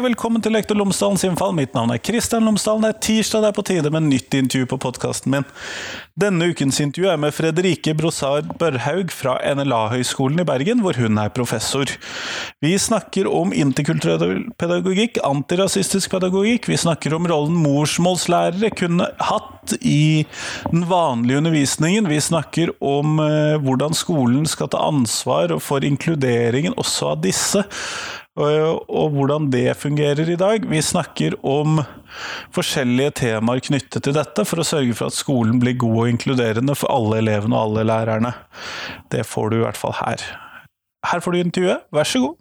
og velkommen til Lektor Lomsdalens innfall. Mitt navn er Kristian Lomsdalen. Det er tirsdag, det er på tide med nytt intervju på podkasten min. Denne ukens intervju er med Fredrike Brosard Børhaug fra NLA-høgskolen i Bergen, hvor hun er professor. Vi snakker om interkulturell pedagogikk, antirasistisk pedagogikk. Vi snakker om rollen morsmålslærere kunne hatt i den vanlige undervisningen. Vi snakker om eh, hvordan skolen skal ta ansvar for inkluderingen også av disse og hvordan det fungerer i dag. Vi snakker om forskjellige temaer knyttet til dette, for å sørge for at skolen blir god og inkluderende for alle elevene og alle lærerne. Det får du i hvert fall her. Her får du intervjuet, vær så god.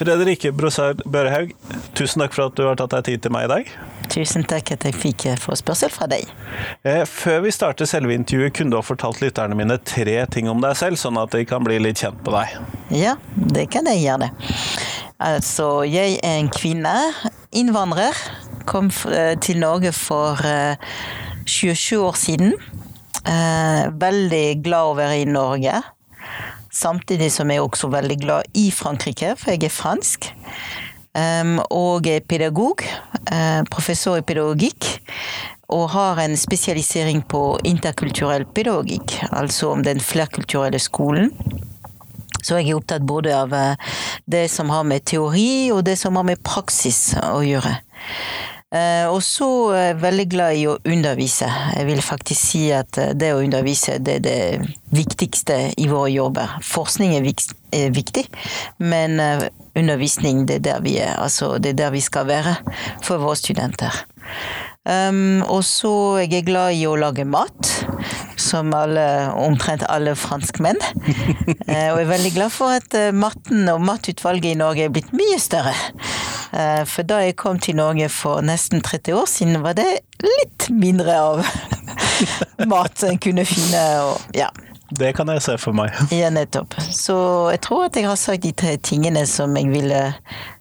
Fredrike Brosar Børehaug, tusen takk for at du har tatt deg tid til meg i dag. Tusen takk at jeg fikk eh, forespørsel fra deg. Eh, før vi starter selve intervjuet, kunne du ha fortalt lytterne mine tre ting om deg selv, sånn at de kan bli litt kjent med deg? Ja, det kan jeg gjøre. Altså, jeg er en kvinne, innvandrer. Kom eh, til Norge for 27 år siden. Veldig glad å være i Norge. Samtidig som jeg er også veldig glad i Frankrike, for jeg er fransk. Um, og er pedagog. Uh, professor i pedagogikk. Og har en spesialisering på interkulturell pedagogikk, altså om den flerkulturelle skolen. Så jeg er opptatt både av eh, det som har med teori og det som har med praksis å gjøre. Eh, og så er jeg veldig glad i å undervise. Jeg vil faktisk si at eh, det å undervise det er det viktigste i våre jobber. Forskning er viktig, men eh, undervisning det er der vi er. Altså det er der vi skal være for våre studenter. Um, og så jeg er glad i å lage mat, som alle, omtrent alle franskmenn. uh, og jeg er veldig glad for at matten og matutvalget i Norge er blitt mye større. Eh, for da jeg kom til Norge for nesten 30 år siden, var det litt mindre av mat en kunne finne. Og, ja. Det kan jeg se for meg. Ja, nettopp. Så jeg tror at jeg har sagt de tre tingene som jeg ville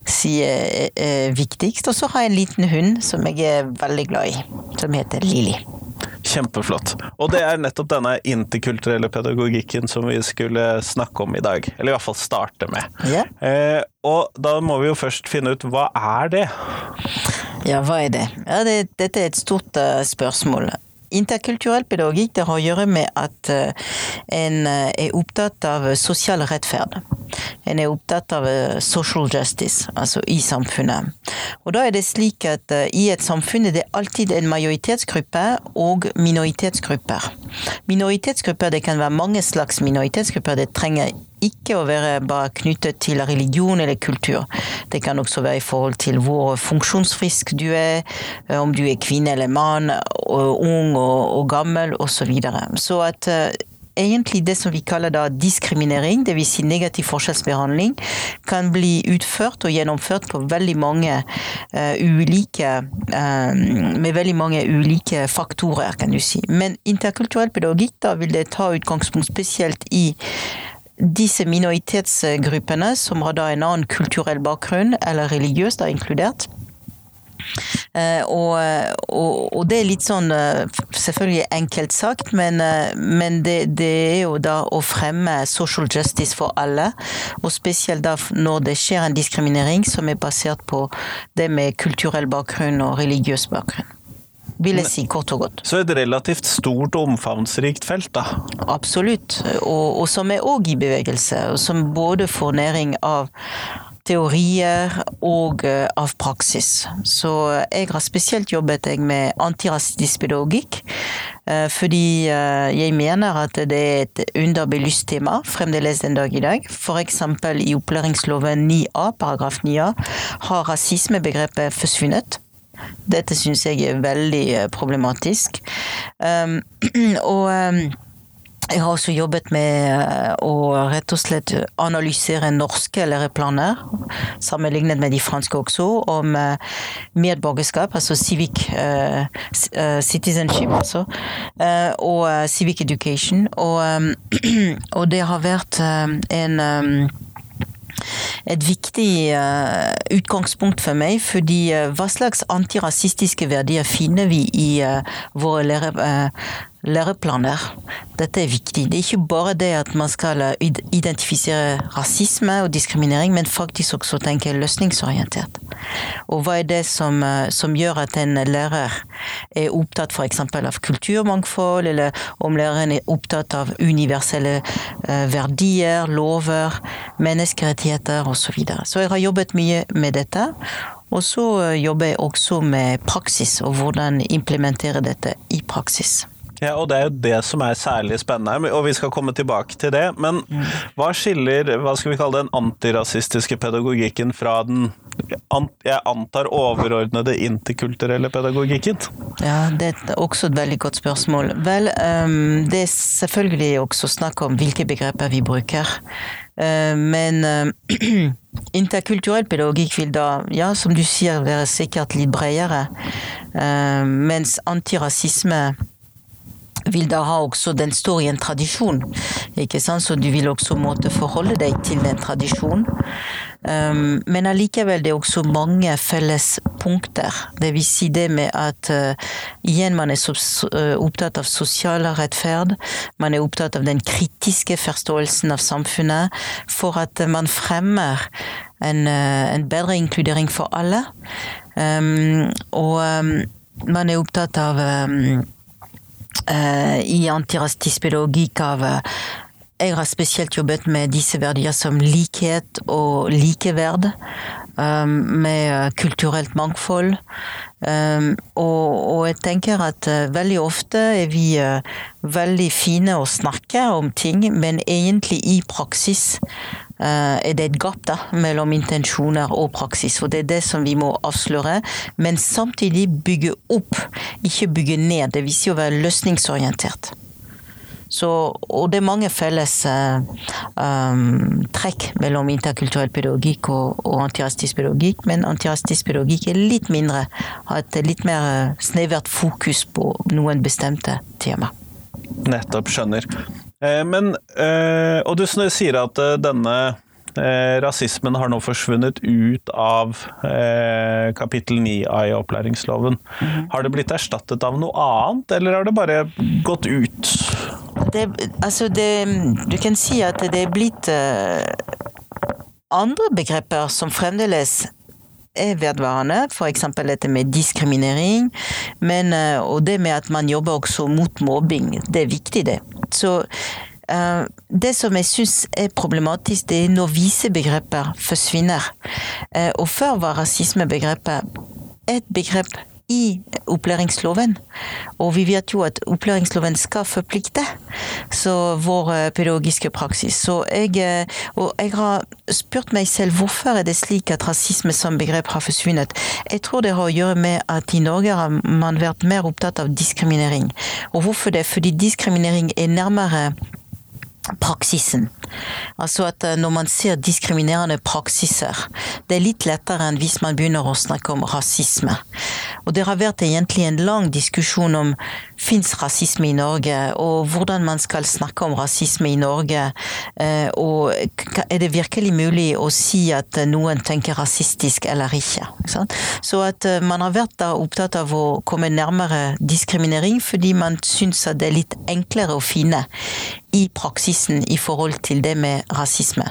si er, er viktigst. Og så har jeg en liten hund som jeg er veldig glad i, som heter Lili. Kjempeflott. Og det er nettopp denne interkulturelle pedagogikken som vi skulle snakke om i dag. Eller i hvert fall starte med. Ja. Eh, og da må vi jo først finne ut hva er det? Ja, hva er det? Ja, det dette er et stort uh, spørsmål. Interkulturell pedagogikk det har å gjøre med at uh, en uh, er opptatt av sosial rettferd. En er opptatt av social justice, altså i samfunnet. Og da er det slik at i et samfunn er det alltid en majoritetsgruppe og minoritetsgrupper. Minoritetsgrupper det kan være mange slags minoritetsgrupper. Det trenger ikke å være bare knyttet til religion eller kultur. Det kan også være i forhold til hvor funksjonsfrisk du er, eh, om du er kvinne eller mann, ung og, og gammel osv. Så, videre. så at uh, egentlig det som vi kaller da diskriminering, dvs. Si negativ forskjellsbehandling, kan bli utført og gjennomført på veldig mange uh, ulike uh, Med veldig mange ulike faktorer, kan du si. Men interkulturell pedagogikk, da vil det ta utgangspunkt spesielt i disse minoritetsgruppene som har da en annen kulturell bakgrunn, eller religiøs da inkludert, Uh, og, og, og, det er litt sånn uh, selvfølgelig enkelt sagt, men, uh, men det, det, er jo da å fremme social justice for alle. Og spesielt da når det skjer en diskriminering som er basert på det med kulturell bakgrunn og religiøs bakgrunn. Vil jeg si kort og godt. Så et relativt stort og omfavnsrikt felt, da? Absolutt. Og, og som er òg i bevegelse, og som både får næring av teorier og eh, av praksis. Så jeg har spesielt jobbet med antirasistisk pedagogikk. Eh, fordi eh, jeg mener at det er et underbelyst tema fremdeles den dag i dag. F.eks. i opplæringsloven 9a, paragraf 9a, har rasismebegrepet forsvunnet. Dette syns jeg er veldig problematisk. Og jeg har også jobbet med eh, å rett og slett analysere norske læreplaner, sammenlignet med de franske også, om eh, medborgerskap, altså civic uh, citizenship, altså, uh, og civic education. Og, um, og, det har vært um, en um, et viktig uh, utgangspunkt for meg, fordi uh, hva slags antirasistiske verdier finner vi i uh, våre lære, læreplaner. Dette er viktig. Det er ikke bare det at man skal identifisere rasisme og diskriminering, men faktisk også tenke løsningsorientert. Og hva er det som, som gjør at en lærer er opptatt f.eks. av kulturmangfold, eller om læreren er opptatt av universelle verdier, lover, menneskerettigheter osv. Så, videre. så jeg har jobbet mye med dette. Og så jobber jeg også med praksis, og hvordan implementere dette i praksis. Ja, og det er jo det som er særlig spennende, og vi skal komme tilbake til det. Men hva skiller hva skal vi kalle den antirasistiske pedagogikken fra den jeg antar overordnede interkulturelle pedagogikken? Ja, det er også et veldig godt spørsmål. Vel, um, det er selvfølgelig også snakk om hvilke begreper vi bruker. Uh, men uh, interkulturell pedagogikk vil da, ja, som du sier, være sikkert litt bredere. Mens antirasisme vil da ha også Den står i en tradisjon, ikke sant? så du vil også måtte forholde deg til den tradisjonen. Um, men allikevel det er også mange felles punkter. Det vil si det med at uh, igjen man er uh, opptatt av sosial rettferd. Man er opptatt av den kritiske forståelsen av samfunnet for at man fremmer en, uh, en bedre inkludering for alle. Um, og um, man er opptatt av Eh, i antirasistisk pedagogikk av eh, jeg har spesielt jobbet med disse verdier som likhet og likeverd. Um, med kulturelt mangfold. Og, jeg tenker at veldig ofte er vi veldig fine å snakke om ting, men egentlig i praksis er det et gap da, mellom intensjoner og praksis. Og det er det som vi må avsløre. Men samtidig bygge opp, ikke bygge ned. Det viser å være løsningsorientert. Så, og det er mange felles uh, um, trekk mellom interkulturell pedagogikk og, og antirasistisk pedagogikk, men antirasistisk pedagogikk er litt mindre, har et litt mer snevert fokus på noen bestemte tema. Nettopp, skjønner. Eh, men, eh, og du sier at eh, denne rasismen har nå forsvunnet ut av kapittel 9a i opplæringsloven. Mm. Har det blitt erstattet av noe annet, eller har det bare gått ut? Det, altså det, du kan si at det er blitt andre begreper som fremdeles er vedvarende, f.eks. dette med diskriminering, men, og det med at man jobber også mot mobbing. Det er viktig, det. Så Uh, det som jeg syns er problematisk, det er når vise begreper forsvinner. Uh, og før var rasismebegrepet et begrep i opplæringsloven. Og vi vet jo at opplæringsloven skal forplikte så vår eh, pedagogiske praksis. Så jeg, og jeg har spurt meg selv hvorfor er det slik at rasisme som begrep har forsvunnet. Jeg tror det har å gjøre med at i Norge har man vært mer opptatt av diskriminering. Og hvorfor det? Fordi diskriminering er nærmere praksisen. Altså at eh, når man ser diskriminerende praksiser, det er litt lettere enn hvis man begynner å snakke om rasisme. Og det har vært egentlig en lang diskusjon om fins rasisme i Norge, og hvordan man skal snakke om rasisme i Norge. Eh, og er det virkelig mulig å si at noen tenker rasistisk eller ikke? Så at eh, man har vært opptatt av å komme nærmere diskriminering fordi man syns at det er litt enklere å finne i praksisen i forhold til det med rasisme.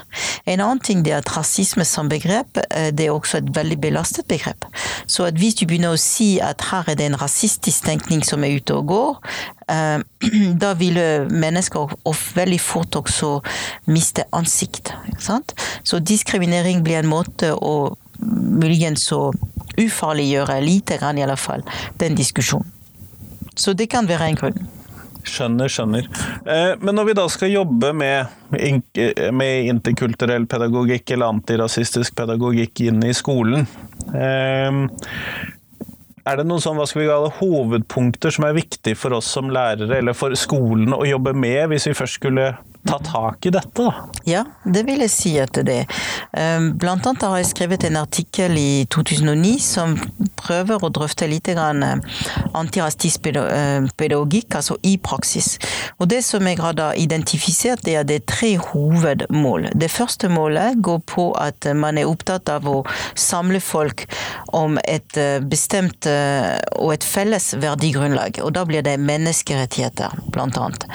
En annen ting er at rasisme som begrep, eh, det er også et veldig belastet begrep. Så at hvis du begynner å si at her er det en rasistisk tenkning som er ute og går, eh, da vil mennesker veldig fort også miste ansikt. Så diskriminering blir en måte å muligens å ufarliggjøre lite grann, i alle fall, den diskusjonen. Så det kan være en grunn. Skjønner, skjønner. Eh, men når vi da skal jobbe med, med interkulturell pedagogikk eller antirasistisk pedagogikk inn i skolen eh, er det noen sånn, hva skal vi kalle, hovedpunkter som er viktig for oss som lærere, eller for skolen å jobbe med, hvis vi først skulle ta tak i dette, da? Ja, det vil jeg si at det er. Blant annet har jeg skrevet en artikkel i 2009 som prøver å drøfte litt antirastisk pedagogikk, altså i praksis. Og det som jeg har identifisert, det er det tre hovedmål. Det første målet går på at man er opptatt av å samle folk om et bestemt og et felles verdigrunnlag. Og da blir det menneskerettigheter, blant annet.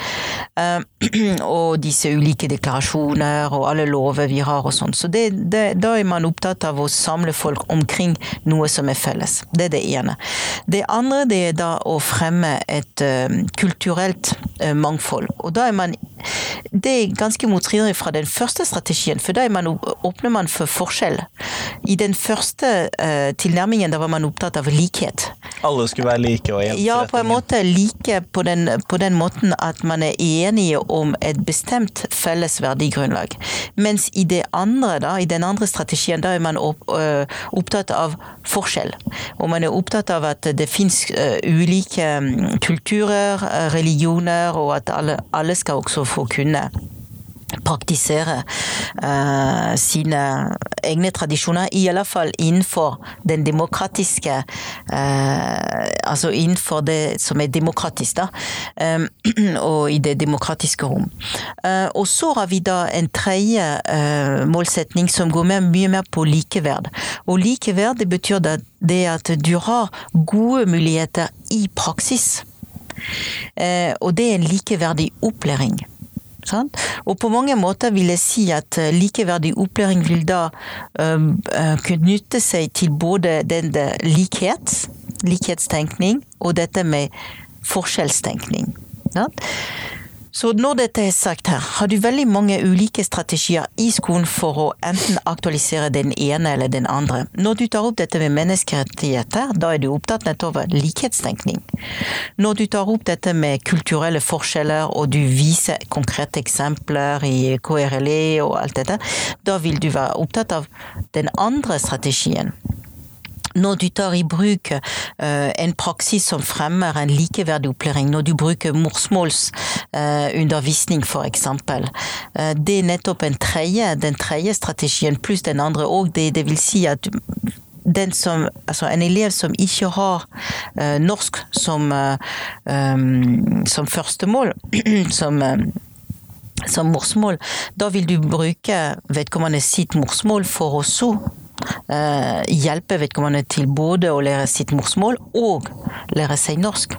Og disse ulike deklarasjoner og alle lover vi har og sånn. Så det, det, da er man opptatt av å samle folk omkring noe som er felles. Det er det ene. Det andre det er da å fremme et uh, kulturelt uh, mangfold. Og da er man Det er ganske motstridig fra den første strategien, for da man, åpner man for forskjell. I den første uh, tilnærmingen da var man opptatt av likhet. Alle skulle være like og Ja, på en måte like på den, på den måten at man er enige om et bestemt felles verdigrunnlag. Mens i det andre, da, i den andre strategien, da er man opp, øh, opptatt av forskjell. Og man er opptatt av at det fins øh, ulike mm, kulturer, øh, religioner, og at alle, alle skal også få kunne praktisere uh, sine egne tradisjoner, i alle fall innenfor den demokratiske uh, Altså innenfor det som er demokratisk, da. Um, og i det demokratiske rom. Uh, og så har vi da en tredje målsetning som går med mye mer på likeverd. Og likeverd det betyr det at du har gode muligheter i praksis. og det er en likeverdig opplæring. Sant? Og på mange måter vil jeg si at eh, likeverdig opplæring vil da um, knytte seg til både den likhet, likhetstenkning, og dette med forskjellstenkning. Sant? Så når dette er sagt her, har du veldig mange ulike strategier i skolen for å enten aktualisere den ene eller den andre. Når du tar opp dette med menneskerettigheter, da er du opptatt nettopp av likhetstenkning. Når du tar opp dette med kulturelle forskjeller, og du viser konkrete eksempler i KRLE og alt dette, da vil du være opptatt av den andre strategien når du tar i bruk uh, en praksis som fremmer en likeverdig opplæring, når du bruker morsmålsundervisning uh, f.eks. Uh, det er nettopp en tredje, den tredje strategien pluss den andre òg. Det, det vil si at som, altså en elev som ikke har uh, norsk som, uh, um, som førstemål, som uh, som morsmål, da vil du bruke vedkommende sitt morsmål for å så Eh, hjelpe vedkommende til både å lære sitt morsmål og lære seg norsk.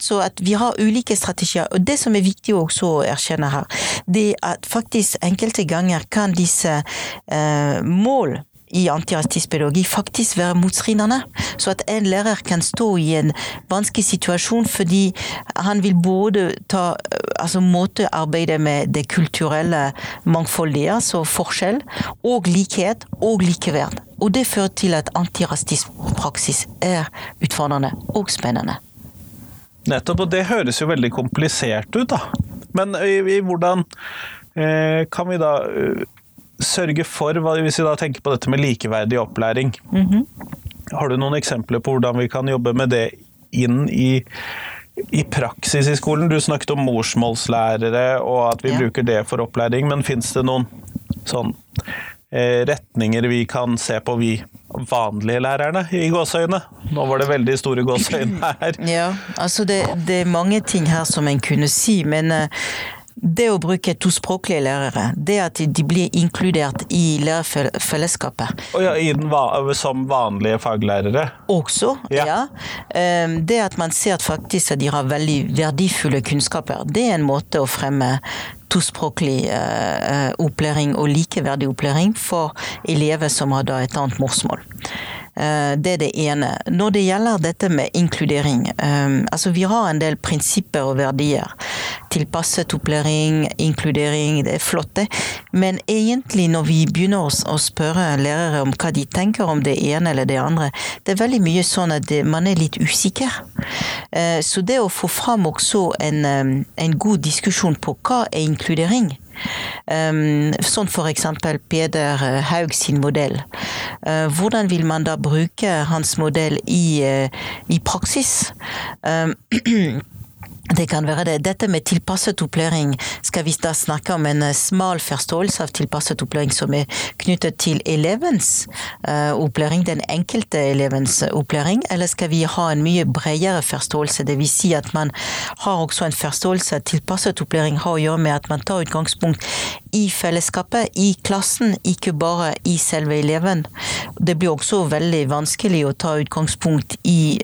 Så at vi har ulike strategier. Og det som er viktig også å erkjenne her, det er at faktisk enkelte ganger kan disse eh, mål i antirasistisk pedagogikk faktisk være motstridende. Så at en lærer kan stå i en vanskelig situasjon fordi han vil både ta altså måte arbeide med det kulturelle mangfoldige, altså forskjell, og likhet og likeverd. Og det fører til at antirasistisk praksis er utfordrende og spennende. Nettopp, og det høres jo veldig komplisert ut, da. Men i, i hvordan eh, kan vi da sørge for, hvis vi da tenker på dette med likeverdig opplæring, mm -hmm. har du noen eksempler på hvordan vi kan jobbe med det inn i, i praksis i skolen? Du snakket om morsmålslærere og at vi ja. bruker det for opplæring, men fins det noen sånn eh, retninger vi kan se på, vi vanlige lærerne, i gåseøyne? Nå var det veldig store gåseøyne her. Ja, altså det, det, er mange ting her som en kunne si, men uh, det å bruke tospråklige lærere, det at de blir inkludert i lærerfellesskapet. Oh ja, som vanlige faglærere? Også, ja. ja. Ehm, det at man ser at faktisk at de har veldig verdifulle kunnskaper, det er en måte å fremme tospråklig uh, opplæring og likeverdig opplæring for elever som har et annet morsmål. Eh, det er det ene. Når det gjelder dette med inkludering, eh, altså vi har en del prinsipper og verdier. Tilpasset opplæring, inkludering, det er flott det. Men egentlig når vi begynner å spørre lærere om hva de tenker om det ene eller det andre, det er veldig mye sånn at man er litt usikker. Eh, så det å få fram også en, en god diskusjon på hva er inkludering, sånn for eksempel Peder Haug sin modell. Uh, hvordan vil man da bruke hans modell i, uh, i praksis? Det kan være det. Dette med tilpasset opplæring skal vi da snakke om en eh, smal forståelse av tilpasset opplæring som er knyttet til elevens uh, opplæring, den enkelte elevens opplæring, eller skal vi ha en mye bredere forståelse? Det vil si at man har også en forståelse at tilpasset opplæring har å gjøre med at man tar utgangspunkt i fellesskapet, i klassen, ikke bare i selve eleven. Det blir også veldig vanskelig å ta utgangspunkt i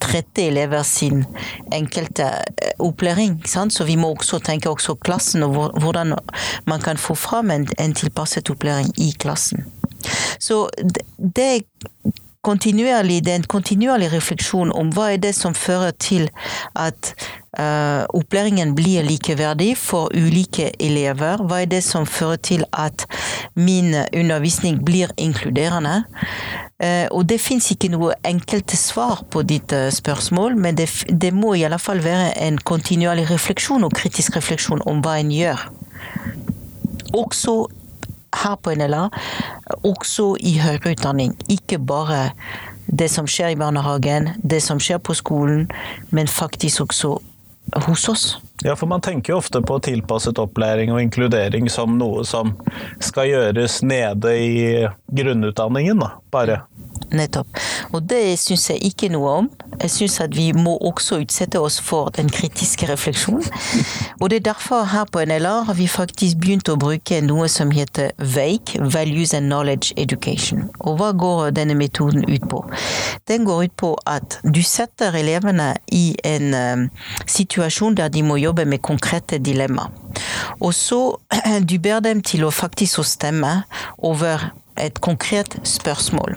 30 elever sin enkelte eh, opplæring. Sant? Så vi må også tenke også klassen og hvordan man kan få fram en, en tilpasset opplæring i klassen. Så det er kontinuerlig, det er en kontinuerlig refleksjon om hva er det som fører til at uh, opplæringen blir likeverdig for ulike elever. Hva er det som fører til at min undervisning blir inkluderende? Uh, og det fins ikke noe enkelte svar på ditt uh, spørsmål, men det, det må i alle fall være en kontinuerlig refleksjon og kritisk refleksjon om hva en gjør. Også her på NLA, også i høyere utdanning. Ikke bare det som skjer i barnehagen, det som skjer på skolen, men faktisk også hos oss. Ja, for man tenker jo ofte på tilpasset opplæring og inkludering som noe som skal gjøres nede i grunnutdanningen, da, bare. Nettopp. Og det syns jeg ikke noe om. Jeg syns at vi må også utsette oss for den kritiske refleksjonen. Og det er derfor her på NLR har vi faktisk begynt å bruke noe som heter VAKE, Values and Knowledge Education. Og hva går denne metoden ut på? Den går ut på at du setter elevene i en um, situasjon der de må jobbe med konkrete dilemmaer. Og så du ber dem til å faktisk stemme over et konkret spørsmål.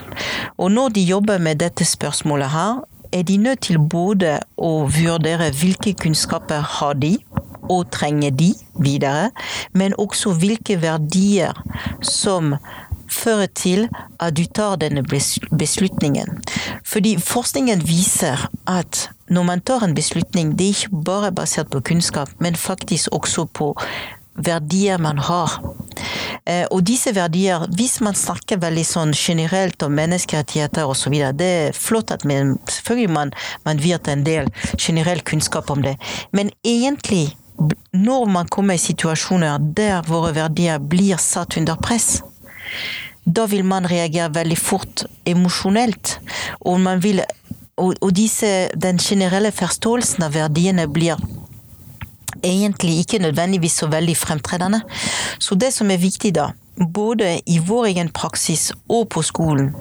Og når de jobber med dette spørsmålet her, er de nødt til både å vurdere hvilke kunnskaper har de, og trenger de videre, men også hvilke verdier som fører til at du tar denne beslutningen. Fordi forskningen viser at når man tar en beslutning, det er ikke bare basert på kunnskap, men faktisk også på verdier man har. Eh, og disse verdier, hvis man snakker veldig sånn generelt om menneskerettigheter osv., det er flott at man, selvfølgelig man, man vet en del generell kunnskap om det, men egentlig, når man kommer i situasjoner der våre verdier blir satt under press, da vil man reagere veldig fort emosjonelt, og man vil og, og disse, den generelle forståelsen av verdiene blir egentlig ikke nødvendigvis så veldig fremtredende. Så det som er viktig da, både i vår egen praksis og på skolen,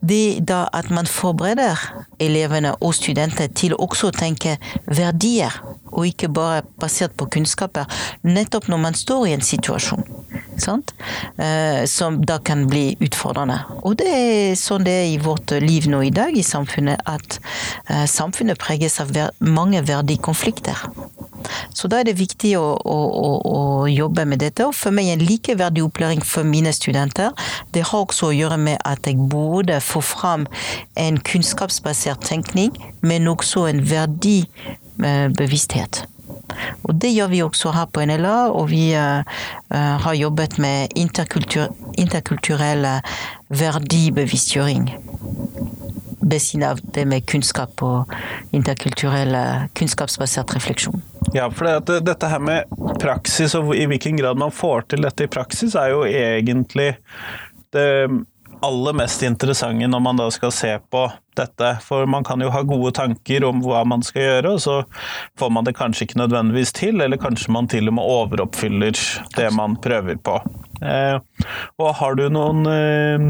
det er da at man forbereder elevene og studenter til også å tenke verdier, og ikke bare basert på kunnskaper, nettopp når man står i en situasjon. Sant? Eh, som da kan bli utfordrende. Og det er sånn det er i vårt liv nå i dag i samfunnet, at eh, samfunnet preges av mange verdikonflikter. Så da er det viktig å, å, å, jobbe med dette. Og for meg en likeverdig opplæring for mine studenter, det har også å gjøre med at jeg både får fram en kunnskapsbasert tenkning, men også en verdibevissthet. Og det gjør vi også her på NLA, og vi uh, har jobbet med interkultur interkulturell verdibevisstgjøring ved siden av det med kunnskap og interkulturell kunnskapsbasert refleksjon. Ja, for det, dette her med praksis og i hvilken grad man får til dette i praksis, er jo egentlig det aller mest interessante når man da skal se på dette. For man kan jo ha gode tanker om hva man skal gjøre, og så får man det kanskje ikke nødvendigvis til, eller kanskje man til og med overoppfyller det man prøver på. Eh, og har du noen eh,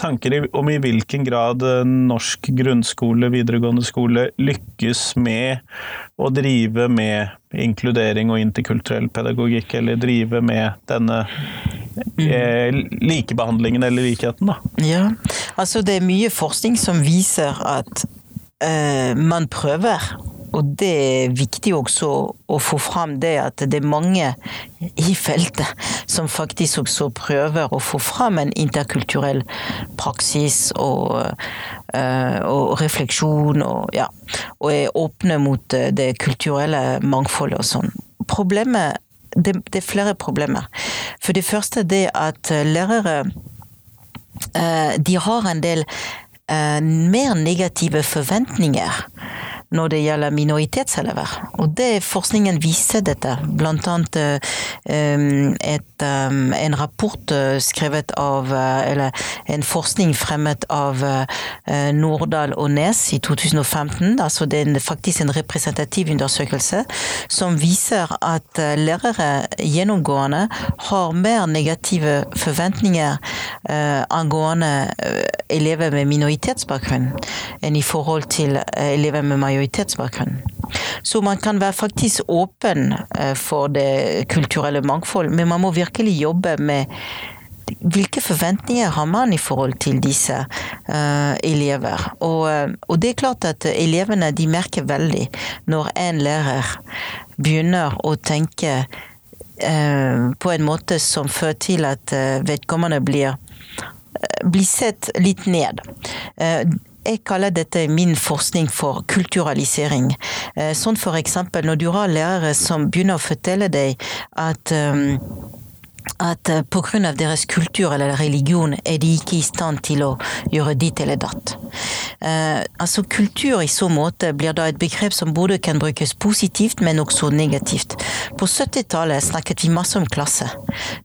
tanker om i hvilken grad eh, norsk grunnskole, videregående skole, lykkes med å drive med inkludering og interkulturell pedagogikk, eller drive med denne likebehandlingen eller likheten, da? Ja, altså det er mye forskning som viser at uh, man prøver og det er viktig også å få fram det at det er mange i feltet som faktisk også prøver å få fram en interkulturell praksis og, uh, og refleksjon, og, ja, og er åpne mot eh, det kulturelle mangfoldet og sånn. Problemet det, det, er flere problemer. For det første det at lærere uh, de har en del uh, mer negative forventninger når det gjelder minoritetselever. Og det forskningen viser dette, blant annet et, en rapport skrevet av Eller en forskning fremmet av Nordahl og Nes i 2015. altså Det er faktisk en representativ undersøkelse som viser at lærere gjennomgående har mer negative forventninger angående elever med minoritetsbakgrunn enn i forhold til elever med majoritetsbakgrunn. Så man kan være faktisk åpen eh, for det kulturelle mangfold, men man må virkelig jobbe med hvilke forventninger har man i forhold til disse uh, elever? Og, eh, og, det er klart at elevene de merker veldig når en lærer begynner å tenke uh, på en måte som fører til at uh, vedkommende blir, blir sett litt ned. Jeg kaller dette min forskning for kulturalisering. Eh, sånn for eksempel når du har lærere som begynner å fortelle deg at um, at eh, pga. deres kultur eller religion er de ikke i stand til å gjøre ditt eller datt. Uh, altså Kultur i så måte blir da et begrep som både kan brukes positivt, men også negativt. På 70-tallet snakket vi masse om klasse.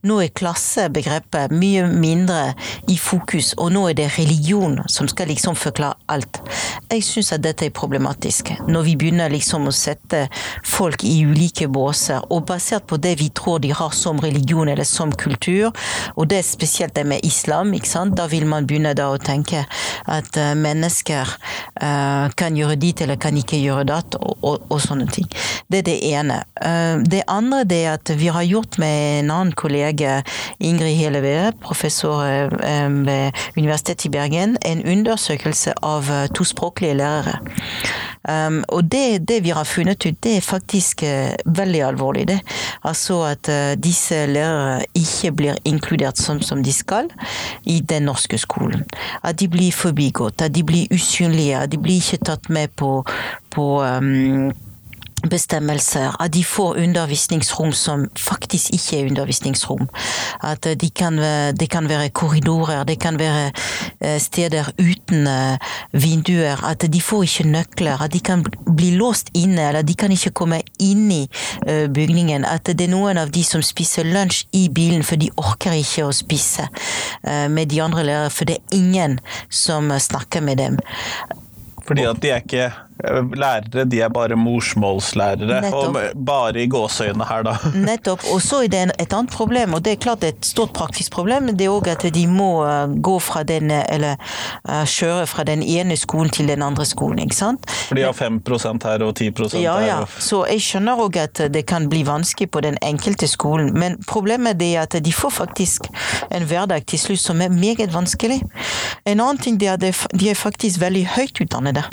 Nå er klassebegrepet mye mindre i fokus, og nå er det religion som skal liksom forklare alt. Jeg syns at dette er problematisk, når vi begynner liksom å sette folk i ulike båser, og basert på det vi tror de har som religion eller som kultur, og det er spesielt det med islam. ikke sant? Da vil man begynne da å tenke at uh, mennesker uh, kan gjøre dit eller kan ikke gjøre datt, og, og, og, sånne ting. Det er det ene. Uh, det andre det er at vi har gjort med en annen kollega, Ingrid Heleve, professor ved Universitetet i Bergen, en undersøkelse av tospråklige lærere. Um, og det, det, vi har funnet ut, det er faktisk veldig alvorlig. det. Altså at disse lærere ikke blir inkludert som, som de skal i den norske skolen. At de blir forbigått, at de blir usynlige, at de blir ikke tatt med på, på um, bestemmelser, at de får undervisningsrom som faktisk ikke er undervisningsrom. At det kan, det kan være korridorer, det kan være eh, steder uten eh, vinduer. At de får ikke nøkler, at de kan bli låst inne, eller de kan ikke komme inn i bygningen. At det er noen av de som spiser lunsj i bilen, for de orker ikke å spise med de andre lærere, for det er ingen som snakker med dem. Fordi at de er ikke lærere de er bare morsmålslærere, Nettopp. og bare i gåseøynene her, da. Nettopp. Og så er det et annet problem, og det er klart et stort praktisk problem, det er òg at de må eh, gå fra den, eller eh, kjøre fra den ene skolen til den andre skolen, ikke sant. For de har 5 her og 10% her. Ja, ja. Så jeg skjønner òg at det kan bli vanskelig på den enkelte skolen, men problemet er at de får faktisk en hverdag til slutt som er meget vanskelig. En annen ting er at de er faktisk veldig høyt utdannede,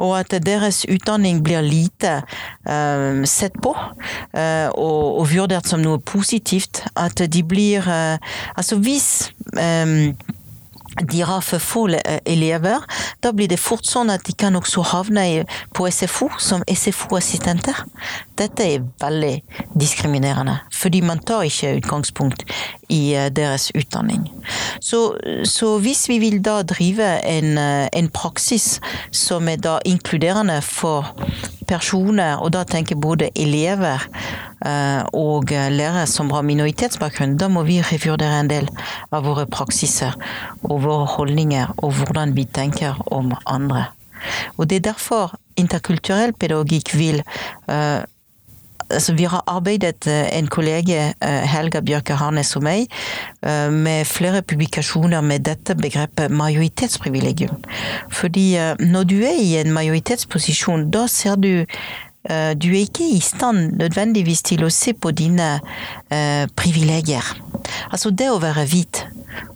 og at deres utdanning blir lite uh, sett på uh, og, og, vurdert som noe positivt. At de blir uh, Altså hvis um, de har for få elever, da blir det fort sånn at de kan også havne på SFO som SFO-assistenter. Dette er veldig diskriminerende, fordi man tar ikke utgangspunkt i eh, deres utdanning. Så, så hvis vi vil da drive en, eh, en, praksis som er da inkluderende for personer, og da tenker både elever eh, og lærere som har minoritetsbakgrunn, da må vi revurdere en del av våre praksiser og våre holdninger og hvordan vi tenker om andre. Og det er derfor interkulturell pedagogikk vil uh, altså vi har arbeidet, eh, en kollega, eh, Helga Bjørke Harnes og meg, eh, med flere publikasjoner med dette begrepet majoritetsprivilegium. Fordi når du er i en majoritetsposisjon, da ser du du er ikke i stand nødvendigvis til å se på dine eh, privilegier. Altså det å være hvit.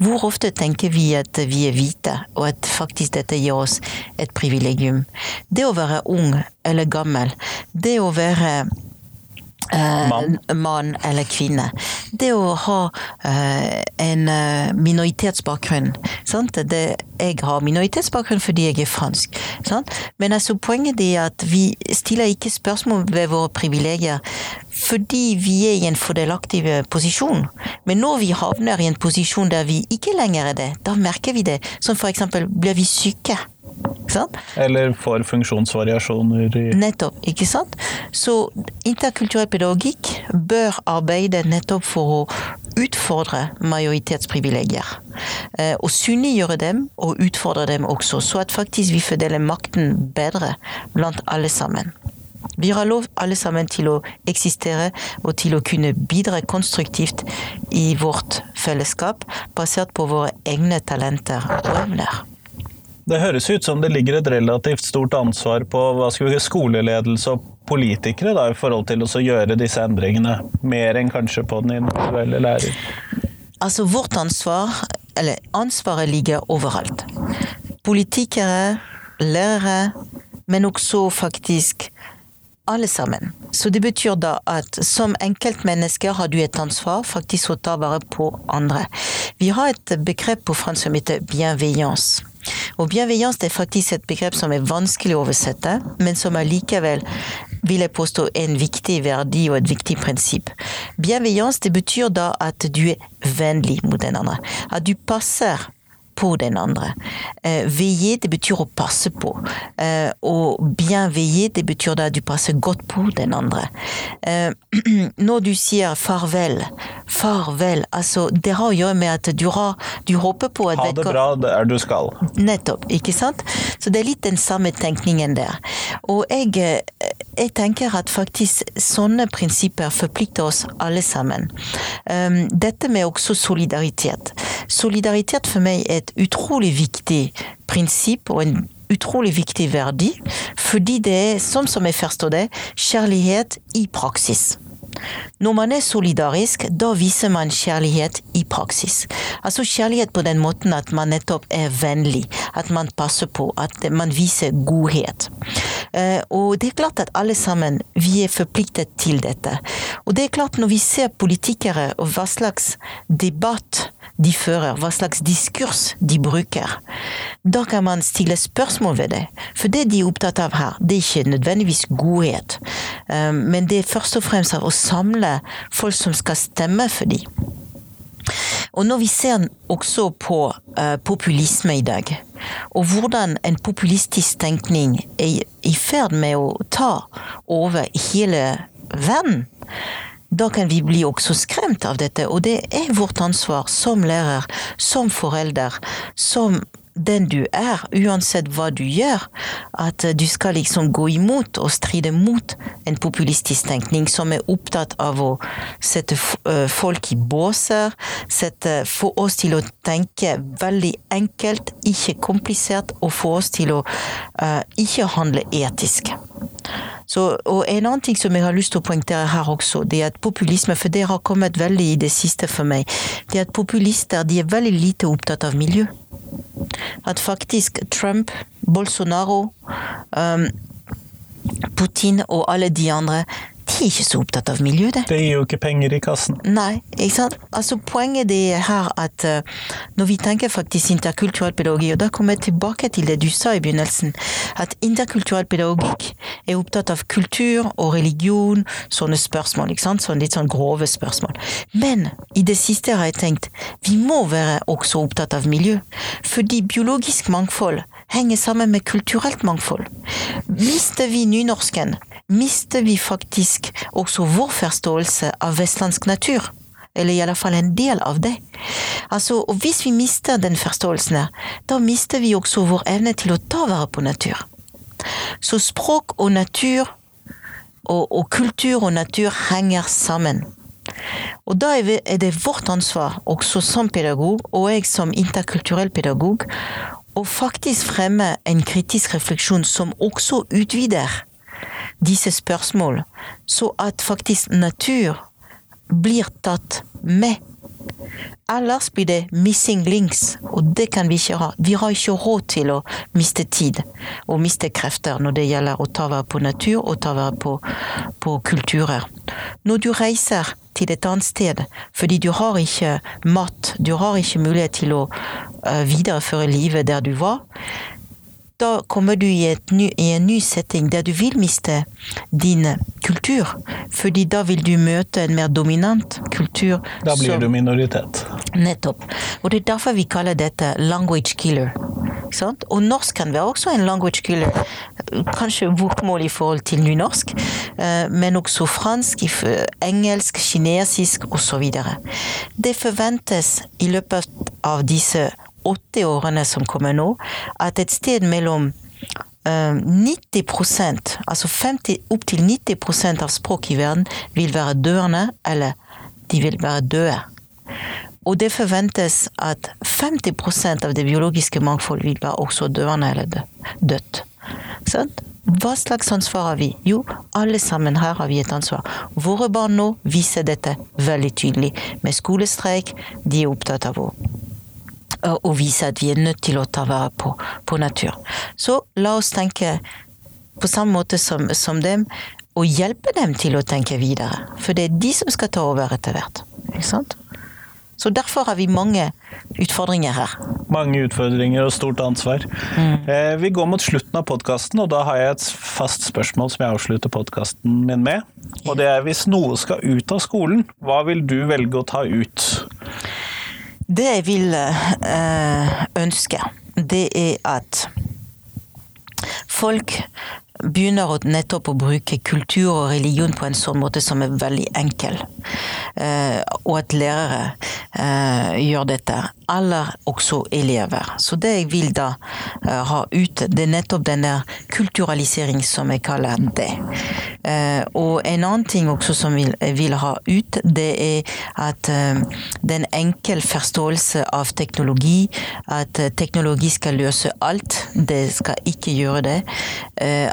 Hvor ofte tenker vi at vi er hvite, og at faktisk dette gir oss et privilegium? Det å være ung eller gammel, det å være mann. mann eller kvinne. Det å ha eh, en eh, minoritetsbakgrunn? Det, Jeg har minoritetsbakgrunn fordi jeg er fransk. Sant? Men altså, poenget er at vi stiller ikke spørsmål ved våre privilegier fordi vi er i en fordelaktig posisjon. Men når vi havner i en posisjon der vi ikke lenger er det, da merker vi det. Som for eksempel blir vi syke? Eller for funksjonsvariasjoner i Nettopp, ikke sant? Så interkulturell pedagogikk bør arbeide nettopp for å utfordre majoritetsprivilegier. Eh, og synliggjøre dem, og utfordre dem også, så at faktisk vi fordeler makten bedre blant alle sammen. Vi har lov alle sammen til å eksistere og til å kunne bidra konstruktivt i vårt fellesskap, basert på våre egne talenter og evner. Det høres ut som det ligger et relativt stort ansvar på si, skoleledelse og politikere da, i forhold til å gjøre disse endringene, mer enn kanskje på den individuelle lærer. Altså vårt ansvar, eller ansvaret ligger overalt. Politikere, lærere, men også faktisk alle sammen. Så det betyr da at som enkeltmennesker har du et ansvar faktisk å ta vare på andre. Vi har et begrep på fransk som heter bienveillance. Og bienveillance det er faktisk et begrep som er vanskelig å oversette, men som allikevel vil jeg påstå en viktig verdi og et viktig prinsipp. Bienveillance det betyr da at du er vennlig mot den andre. At du passer på den andre. Eh, veiller, det betyr å passe på. Eh, og bienveiller, det betyr da du passer godt på den andre. Eh, når du sier farvel, farvel, altså det har å gjøre med at du, har, du håper på at Ha det bra der du skal. Nettopp, ikke sant? Så det er litt den samme tenkningen der. Og jeg, eh, jeg tenker at faktisk sånne prinsipper forplikter oss alle sammen. Um, dette med også solidaritet. Solidaritet for meg er et utrolig viktig prinsipp og en utrolig viktig verdi, fordi det er, sånn som jeg forstår det, kjærlighet i praksis. Når man er solidarisk, da viser man kjærlighet i praksis. Altså kjærlighet på den måten at man nettopp er vennlig, at man passer på, at man viser godhet. Og det er klart at alle sammen, vi er forpliktet til dette. Og det er klart når vi ser politikere og hva slags debatt de fører, hva slags diskurs de bruker. Da kan man stille spørsmål ved det. For det de er opptatt av her, det er ikke nødvendigvis godhet, men det er først og fremst av å samle folk som skal stemme for dem. Og når vi ser også på uh, populisme i dag, og hvordan en populistisk tenkning er i ferd med å ta over hele verden, da kan vi bli også skremt av dette, og det er vårt ansvar som lærer, som forelder, som den du er, uansett hva du gjør, at du skal liksom gå imot og stride mot en populistisk tenkning som er opptatt av å sette folk i båser, sette, få oss til å tenke veldig enkelt, ikke komplisert, og få oss til å uh, ikke handle etisk. Så, og En annen ting som jeg har lyst til å poengtere her også, det er at populisme, for det har kommet veldig i det siste for meg, det er at populister de er veldig lite opptatt av miljø. At faktisk Trump, Bolsonaro, Putin og alle de andre de er ikke så opptatt av miljø, det. Det gir jo ikke penger i kassen. Nei, ikke sant. Altså Poenget er her at uh, når vi tenker faktisk interkulturell pedagogikk, og da kommer jeg tilbake til det du sa i begynnelsen, at interkulturell pedagogikk er opptatt av kultur og religion, sånne spørsmål, ikke sant. Sånne litt sånn grove spørsmål. Men i det siste har jeg tenkt vi må være også opptatt av miljø, fordi biologisk mangfold henger sammen med kulturelt mangfold. Mister vi nynorsken, mister vi faktisk også vår forståelse av vestlandsk natur. Eller i alle fall en del av det. Altså, og Hvis vi mister den forståelsen, da mister vi også vår evne til å ta vare på natur. Så språk og natur, og, og kultur og natur, henger sammen. Og da er det vårt ansvar, også som pedagog, og jeg som interkulturell pedagog, å faktisk fremme en kritisk refleksjon som også utvider disse spørsmål, så at faktisk natur blir tatt med. Ellers blir det missing links, og det kan vi ikke ha. Vi har ikke råd til å miste tid og miste krefter når det gjelder å ta vare på natur og ta vare på, på kulturer. Når du reiser til et annet sted fordi du har ikke mat, du har ikke mulighet til å uh, videreføre livet der du var, da kommer du i, ny, i, en ny setting der du vil miste din kultur. Fordi da vil du møte en mer dominant kultur. Da blir som, du minoritet. Nettopp. Og det er derfor vi kaller dette language killer. Sant? Og norsk kan være også en language killer. Kanskje bokmål i forhold til nynorsk, eh, men også fransk, engelsk, kinesisk osv. Det forventes i løpet av disse åtte årene som kommer nå, at et sted mellom 90 altså 50, opptil 90 av språk i verden vil være døende, eller de vil være døde. Og det forventes at 50% av det biologiske mangfold vil være også døende eller dødt. Sånn? Hva slags ansvar har vi? Jo, alle sammen her har vi et ansvar. Våre barn nå viser dette veldig tydelig. Med skolestreik, de er opptatt av å, å vise at vi er nødt til å ta vare på, på natur. Så la oss tenke på samme måte som, som dem, og hjelpe dem til å tenke videre. For det er de som skal ta over etter hvert. Ikke sant? Så derfor har vi mange utfordringer her. Mange utfordringer og stort ansvar. Mm. Eh, vi går mot slutten av podkasten, og da har jeg et fast spørsmål som jeg avslutter podkasten min med. Og det er hvis noe skal ut av skolen, hva vil du velge å ta ut? Det jeg vil øh, ønske, det er at folk begynner nettopp å bruke kultur og religion på en sånn måte som er veldig enkel. Eh, og at lærere eh, gjør dette. Eller også elever. Så det jeg vil da eh, ha ut, det er nettopp denne kulturalisering som jeg kaller det. og en annen ting også som jeg vil ha ut, det er at den er enkel forståelse av teknologi. At teknologi skal løse alt. Det skal ikke gjøre det.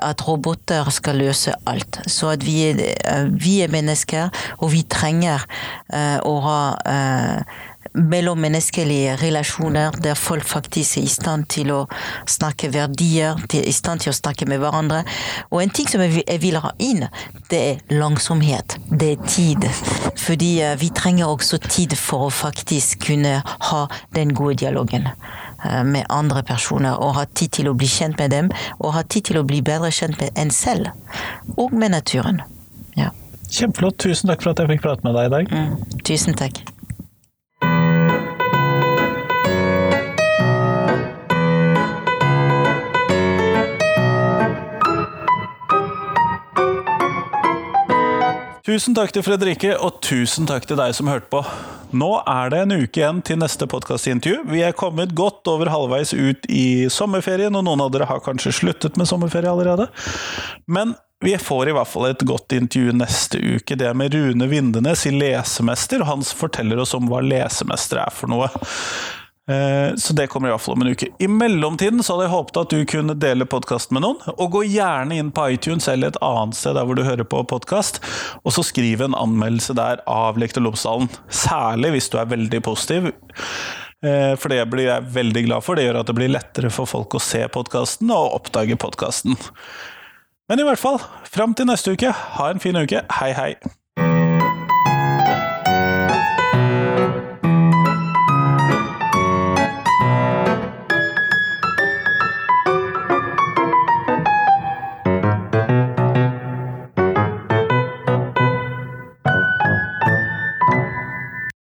at roboter skal løse alt. Så at vi er, vi er mennesker, og vi trenger Eh, å ha eh, mellommenneskelige relasjoner der folk faktisk er i stand til å snakke verdier, i stand til å snakke med hverandre. Og en ting som jeg vil ha inn, det er langsomhet. Det er tid. Fordi eh, vi trenger også tid for å faktisk kunne ha den gode dialogen med andre personer, og ha tid til å bli kjent med dem, og ha tid til å bli bedre kjent med en selv, og med naturen. Ja. Kjempeflott. Tusen takk for at jeg fikk prate med deg i dag. Mm, tusen takk. Tusen takk til Fredrikke, og tusen takk til deg som hørte på. Nå er det en uke igjen til neste podkastintervju. Vi er kommet godt over halvveis ut i sommerferien, og noen av dere har kanskje sluttet med sommerferie allerede. Men vi får i hvert fall et godt intervju neste uke. Det med Rune Vindenes i Lesemester. Han forteller oss om hva lesemester er for noe. Eh, så det kommer i hvert fall om en uke. I mellomtiden så hadde jeg håpet at du kunne dele podkasten med noen. Og gå gjerne inn på iTunes eller et annet sted der hvor du hører på podkast, og så skriv en anmeldelse der av Lektor Lomsdalen. Særlig hvis du er veldig positiv. Eh, for det blir jeg veldig glad for. Det gjør at det blir lettere for folk å se podkasten og oppdage podkasten. Men i hvert fall, fram til neste uke, ha en fin uke. Hei, hei.